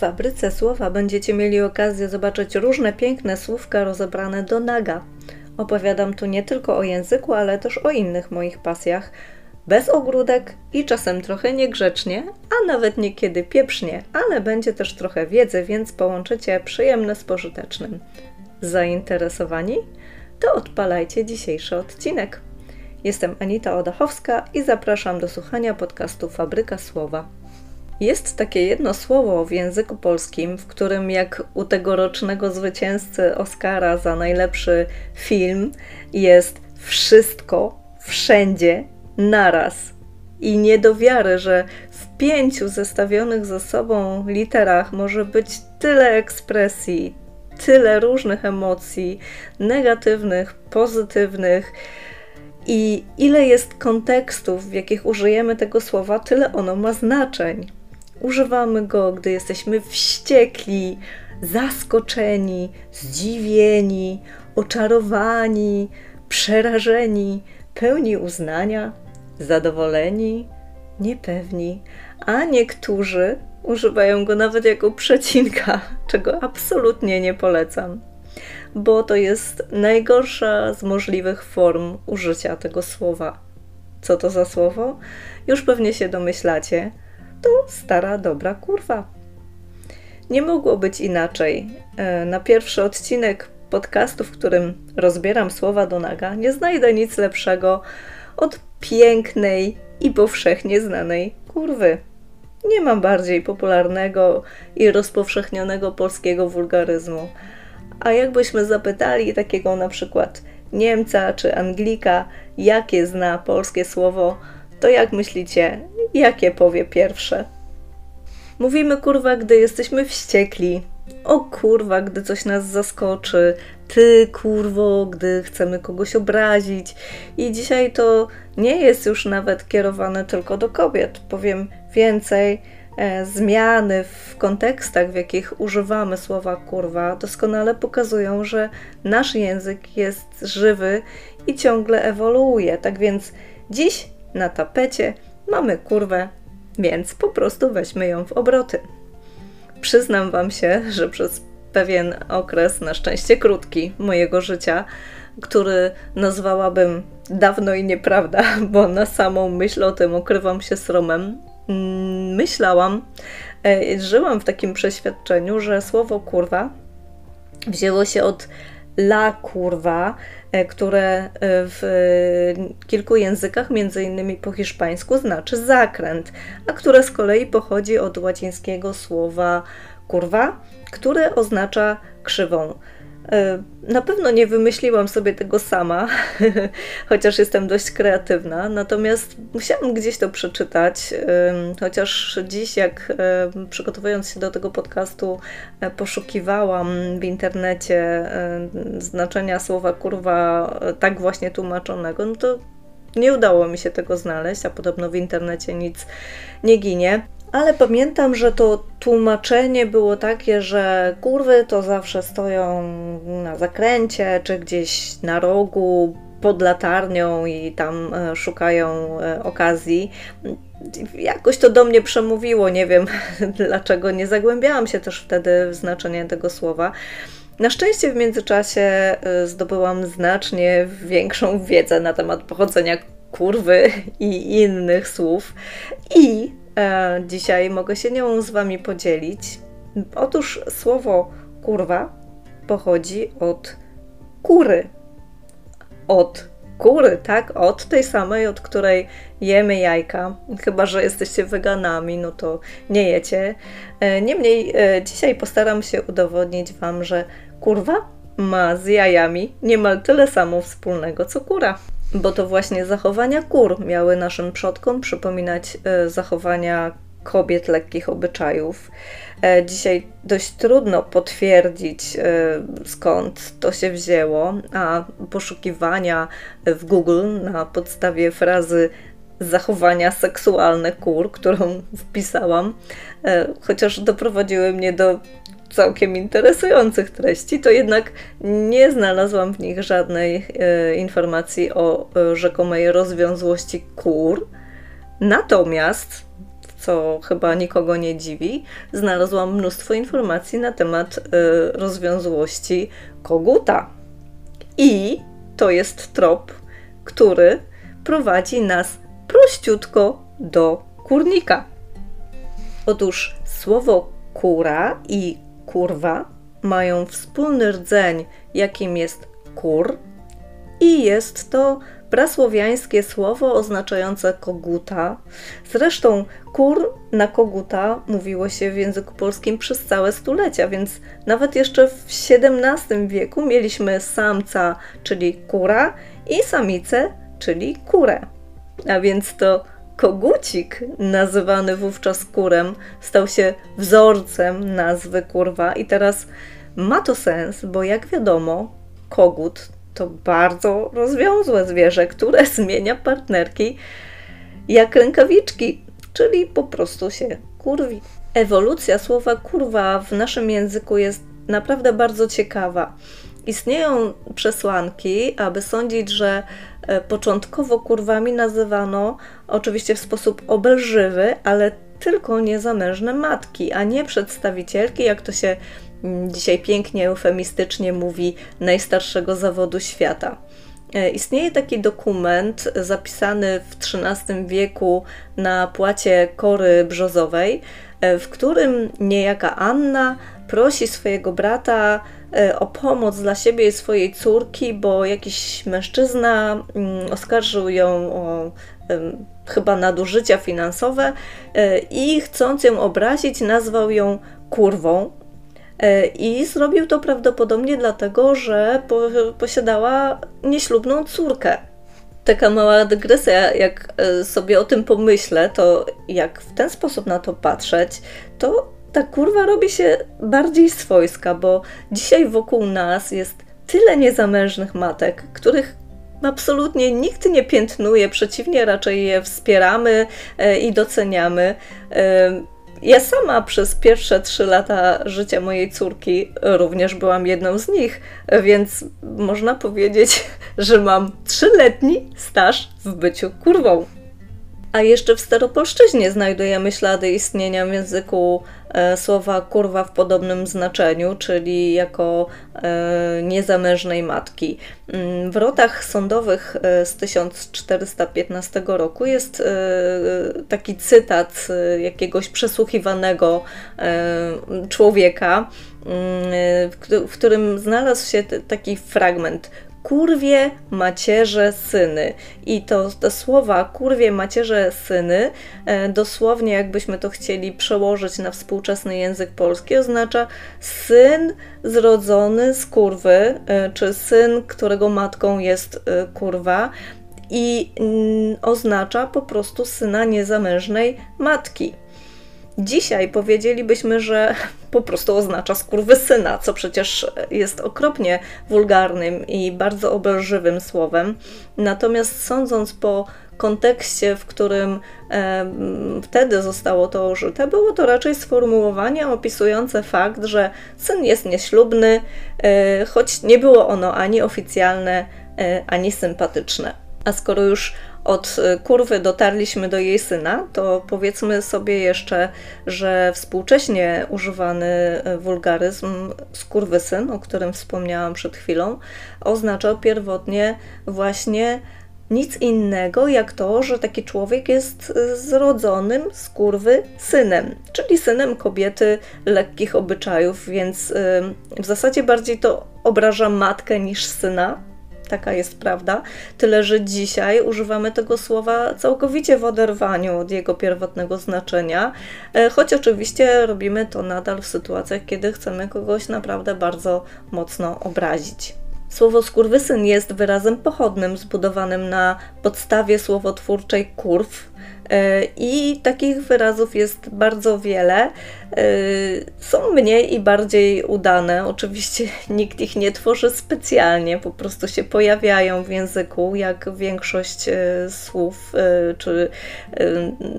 fabryce słowa będziecie mieli okazję zobaczyć różne piękne słówka rozebrane do naga. Opowiadam tu nie tylko o języku, ale też o innych moich pasjach. Bez ogródek i czasem trochę niegrzecznie, a nawet niekiedy pieprznie, ale będzie też trochę wiedzy, więc połączycie przyjemne z pożytecznym. Zainteresowani? To odpalajcie dzisiejszy odcinek. Jestem Anita Odachowska i zapraszam do słuchania podcastu Fabryka Słowa. Jest takie jedno słowo w języku polskim, w którym jak u tegorocznego zwycięzcy Oscara za najlepszy film jest wszystko, wszędzie, naraz. I nie do wiary, że w pięciu zestawionych ze sobą literach może być tyle ekspresji, tyle różnych emocji, negatywnych, pozytywnych. I ile jest kontekstów, w jakich użyjemy tego słowa, tyle ono ma znaczeń. Używamy go, gdy jesteśmy wściekli, zaskoczeni, zdziwieni, oczarowani, przerażeni, pełni uznania, zadowoleni, niepewni, a niektórzy używają go nawet jako przecinka, czego absolutnie nie polecam, bo to jest najgorsza z możliwych form użycia tego słowa. Co to za słowo? Już pewnie się domyślacie to stara, dobra kurwa. Nie mogło być inaczej. E, na pierwszy odcinek podcastu, w którym rozbieram słowa do naga, nie znajdę nic lepszego od pięknej i powszechnie znanej kurwy. Nie mam bardziej popularnego i rozpowszechnionego polskiego wulgaryzmu. A jakbyśmy zapytali takiego na przykład Niemca czy Anglika, jakie zna polskie słowo, to jak myślicie, jakie powie pierwsze? Mówimy kurwa, gdy jesteśmy wściekli. O kurwa, gdy coś nas zaskoczy. Ty kurwo, gdy chcemy kogoś obrazić. I dzisiaj to nie jest już nawet kierowane tylko do kobiet. Powiem więcej. E, zmiany w kontekstach, w jakich używamy słowa kurwa, doskonale pokazują, że nasz język jest żywy i ciągle ewoluuje. Tak więc dziś na tapecie mamy kurwę, więc po prostu weźmy ją w obroty. Przyznam Wam się, że przez pewien okres, na szczęście krótki, mojego życia, który nazwałabym dawno i nieprawda, bo na samą myśl o tym ukrywam się sromem, mm, myślałam, e, żyłam w takim przeświadczeniu, że słowo kurwa wzięło się od la kurwa, e, które e, w kilku językach, między innymi po hiszpańsku, znaczy zakręt, a które z kolei pochodzi od łacińskiego słowa kurwa, które oznacza krzywą. E, na pewno nie wymyśliłam sobie tego sama, chociaż jestem dość kreatywna, natomiast musiałam gdzieś to przeczytać, chociaż dziś, jak przygotowując się do tego podcastu, e, poszukiwałam w internecie znaczenia słowa kurwa e, tak właśnie tłumaczonego, no to nie udało mi się tego znaleźć, a podobno w internecie nic nie ginie. Ale pamiętam, że to tłumaczenie było takie, że kurwy to zawsze stoją na zakręcie czy gdzieś na rogu pod latarnią i tam e, szukają e, okazji. Jakoś to do mnie przemówiło, nie wiem dlaczego, nie zagłębiałam się też wtedy w znaczenie tego słowa. Na szczęście w międzyczasie e, zdobyłam znacznie większą wiedzę na temat pochodzenia kurwy i innych słów i dzisiaj mogę się nią z Wami podzielić. Otóż słowo kurwa pochodzi od kury. Od kury, tak? Od tej samej, od której jemy jajka. Chyba, że jesteście weganami, no to nie jecie. E, niemniej e, dzisiaj postaram się udowodnić Wam, że kurwa ma z jajami niemal tyle samo wspólnego co kura bo to właśnie zachowania kur miały naszym przodkom przypominać e, zachowania kobiet lekkich obyczajów. E, dzisiaj dość trudno potwierdzić, e, skąd to się wzięło, a poszukiwania w Google na podstawie frazy zachowania seksualne kur, którą wpisałam, chociaż doprowadziły mnie do całkiem interesujących treści, to jednak nie znalazłam w nich żadnej e, informacji o e, rzekomej rozwiązłości kur. Natomiast co chyba nikogo nie dziwi, znalazłam mnóstwo informacji na temat y, rozwiązłości koguta. I to jest trop, który prowadzi nas prościutko do kurnika. Otóż słowo kura i kurwa mają wspólny rdzeń, jakim jest kur, i jest to prasłowiańskie słowo oznaczające koguta. Zresztą kur na koguta mówiło się w języku polskim przez całe stulecia, więc nawet jeszcze w XVII wieku mieliśmy samca, czyli kura, i samicę, czyli kurę. A więc to kogucik, nazywany wówczas kurem, stał się wzorcem nazwy kurwa i teraz ma to sens, bo jak wiadomo, kogut to bardzo rozwiązłe zwierzę, które zmienia partnerki jak rękawiczki, czyli po prostu się kurwi. Ewolucja słowa kurwa w naszym języku jest naprawdę bardzo ciekawa. Istnieją przesłanki, aby sądzić, że początkowo kurwami nazywano oczywiście w sposób obelżywy, ale tylko niezamężne matki, a nie przedstawicielki, jak to się mm, dzisiaj pięknie eufemistycznie mówi, najstarszego zawodu świata. E, istnieje taki dokument zapisany w XIII wieku na płacie kory brzozowej, e, w którym niejaka Anna prosi swojego brata e, o pomoc dla siebie i swojej córki, bo jakiś mężczyzna mm, oskarżył ją o chyba nadużycia finansowe e, i chcąc ją obrazić, nazwał ją kurwą. E, I zrobił to prawdopodobnie dlatego, że posiadała nieślubną córkę. Taka mała dygresja, jak sobie o tym pomyślę, to jak w ten sposób na to patrzeć, to ta kurwa robi się bardziej swojska, bo dzisiaj wokół nas jest tyle niezamężnych matek, których absolutnie nikt nie piętnuje, przeciwnie, raczej je wspieramy e, i doceniamy. E, ja sama przez pierwsze trzy lata życia mojej córki również byłam jedną z nich, więc można powiedzieć, że mam trzyletni staż w byciu kurwą. A jeszcze w staropolszczyźnie znajdujemy ślady istnienia w języku słowa kurwa w podobnym znaczeniu, czyli jako e, niezamężnej matki. Mm, w rotach sądowych e, z 1415 roku jest e, taki cytat e, jakiegoś przesłuchiwanego e, człowieka, mm, w którym znalazł się taki fragment kurwie macierze syny. I to te słowa kurwie macierze syny, e, dosłownie jakbyśmy to chcieli przełożyć na współczesny język polski, oznacza syn zrodzony z kurwy, e, czy syn, którego matką jest e, kurwa. I oznacza po prostu syna niezamężnej matki. Dzisiaj powiedzielibyśmy, że po prostu oznacza skurwysyna, co przecież jest okropnie wulgarnym i bardzo obelżywym słowem. Natomiast sądząc po kontekście, w którym e, wtedy zostało to użyte, było to raczej sformułowanie opisujące fakt, że syn jest nieślubny, e, choć nie było ono ani oficjalne, e, ani sympatyczne. A skoro już od y, kurwy dotarliśmy do jej syna, to powiedzmy sobie jeszcze, że współcześnie używany y, wulgaryzm skurwysyn, o którym wspomniałam przed chwilą, oznaczał pierwotnie właśnie nic innego jak to, że taki człowiek jest y, zrodzonym z kurwy synem, czyli synem kobiety lekkich obyczajów, więc w zasadzie bardziej to obraża matkę niż syna, taka jest prawda. Tyle, że dzisiaj używamy tego słowa całkowicie w oderwaniu od jego pierwotnego znaczenia, e, choć oczywiście robimy to nadal w sytuacjach, kiedy chcemy kogoś naprawdę bardzo mocno obrazić. Słowo skurwysyn jest wyrazem pochodnym zbudowanym na podstawie słowotwórczej kurw, i takich wyrazów jest bardzo wiele. E, są mniej i bardziej udane. Oczywiście nikt ich nie tworzy specjalnie, po prostu się pojawiają w języku, jak większość e, słów czy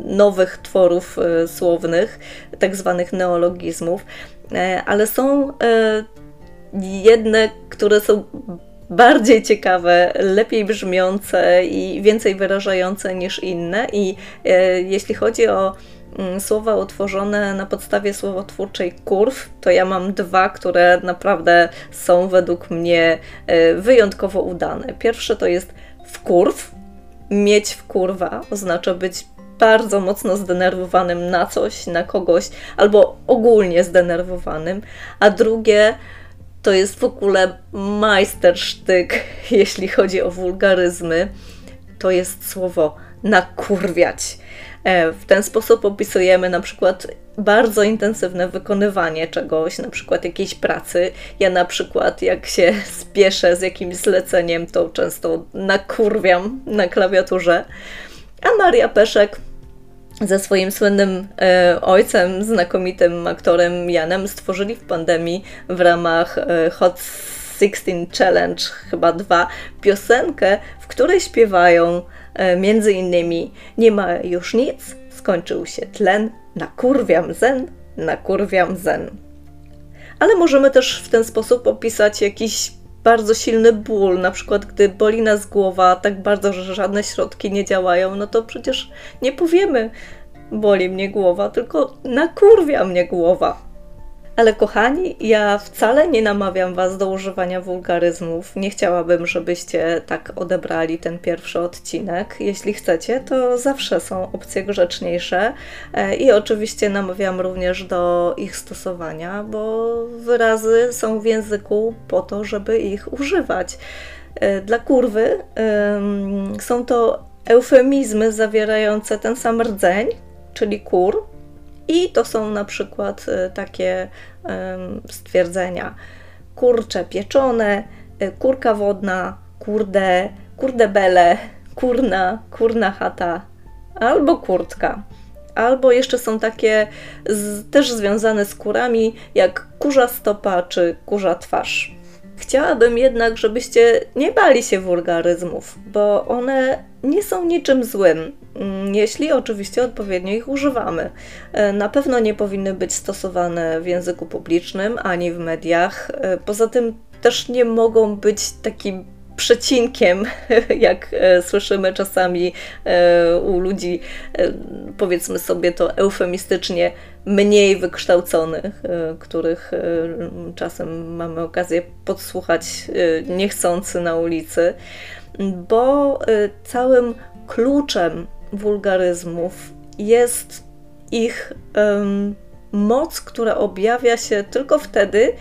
nowych tworów słownych, tak zwanych neologizmów. Ale są jedne, które są bardziej ciekawe, lepiej brzmiące i więcej wyrażające niż inne. I e, jeśli chodzi o mm, słowa utworzone na podstawie słowotwórczej kurw, to ja mam dwa, które naprawdę są według mnie e, wyjątkowo udane. Pierwsze to jest wkurw. Mieć wkurwa oznacza być bardzo mocno zdenerwowanym na coś, na kogoś, albo ogólnie zdenerwowanym, a drugie to jest w ogóle majstersztyk, jeśli chodzi o wulgaryzmy. To jest słowo nakurwiać. E, w ten sposób opisujemy na przykład bardzo intensywne wykonywanie czegoś, na przykład jakiejś pracy. Ja na przykład jak się spieszę z jakimś zleceniem, to często nakurwiam na klawiaturze. A Maria Peszek ze swoim słynnym e, ojcem, znakomitym aktorem Janem, stworzyli w pandemii w ramach e, Hot 16 Challenge, chyba dwa, piosenkę, w której śpiewają e, między innymi Nie ma już nic, skończył się tlen, nakurwiam zen, nakurwiam zen. Ale możemy też w ten sposób opisać jakiś bardzo silny ból, na przykład gdy boli nas głowa tak bardzo, że żadne środki nie działają, no to przecież nie powiemy boli mnie głowa, tylko nakurwia mnie głowa. Ale kochani, ja wcale nie namawiam Was do używania wulgaryzmów. Nie chciałabym, żebyście tak odebrali ten pierwszy odcinek. Jeśli chcecie, to zawsze są opcje grzeczniejsze e, i oczywiście namawiam również do ich stosowania, bo wyrazy są w języku po to, żeby ich używać. E, dla kurwy są to eufemizmy zawierające ten sam rdzeń, czyli kur, i to są na przykład e, takie stwierdzenia: kurcze pieczone, e, kurka wodna, kurde, kurde bele, kurna, kurna chata albo kurtka. Albo jeszcze są takie z, też związane z kurami, jak kurza stopa czy kurza twarz. Chciałabym jednak, żebyście nie bali się wulgaryzmów, bo one nie są niczym złym, jeśli oczywiście odpowiednio ich używamy. E, na pewno nie powinny być stosowane w języku publicznym ani w mediach. E, poza tym też nie mogą być takim przecinkiem, jak e, słyszymy czasami u ludzi, powiedzmy sobie to eufemistycznie, mniej wykształconych, których czasem mamy okazję podsłuchać niechcący na ulicy bo całym kluczem wulgaryzmów jest ich um, moc, która objawia się tylko wtedy,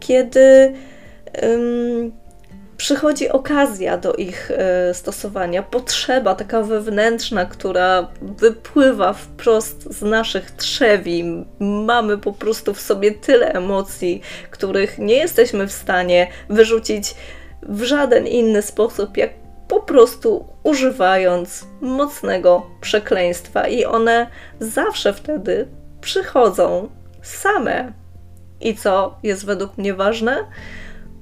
kiedy um, przychodzi okazja do ich e, stosowania, potrzeba taka wewnętrzna, która wypływa wprost z naszych trzewi. Mamy po prostu w sobie tyle emocji, których nie jesteśmy w stanie wyrzucić w żaden inny sposób, jak po prostu używając mocnego przekleństwa, i one zawsze wtedy przychodzą same. I co jest według mnie ważne?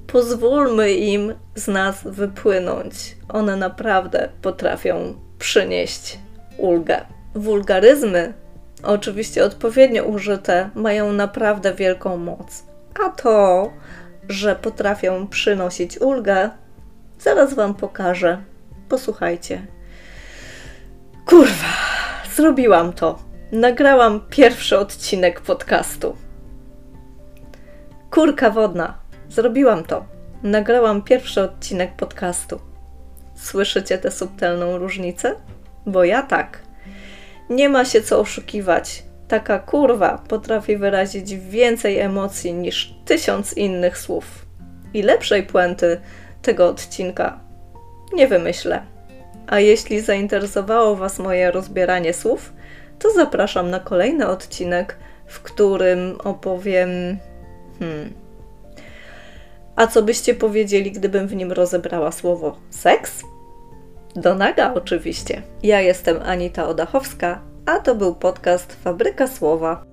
Pozwólmy im z nas wypłynąć. One naprawdę potrafią przynieść ulgę. Wulgaryzmy, oczywiście odpowiednio użyte, mają naprawdę wielką moc. A to, że potrafią przynosić ulgę, zaraz Wam pokażę. Posłuchajcie. Kurwa, zrobiłam to. Nagrałam pierwszy odcinek podcastu. Kurka wodna, zrobiłam to. Nagrałam pierwszy odcinek podcastu. Słyszycie tę subtelną różnicę? Bo ja tak. Nie ma się co oszukiwać. Taka kurwa potrafi wyrazić więcej emocji niż tysiąc innych słów. I lepszej puenty tego odcinka nie wymyślę. A jeśli zainteresowało Was moje rozbieranie słów, to zapraszam na kolejny odcinek, w którym opowiem. Hmm. A co byście powiedzieli, gdybym w nim rozebrała słowo seks? Do naga, oczywiście. Ja jestem Anita Odachowska, a to był podcast Fabryka Słowa.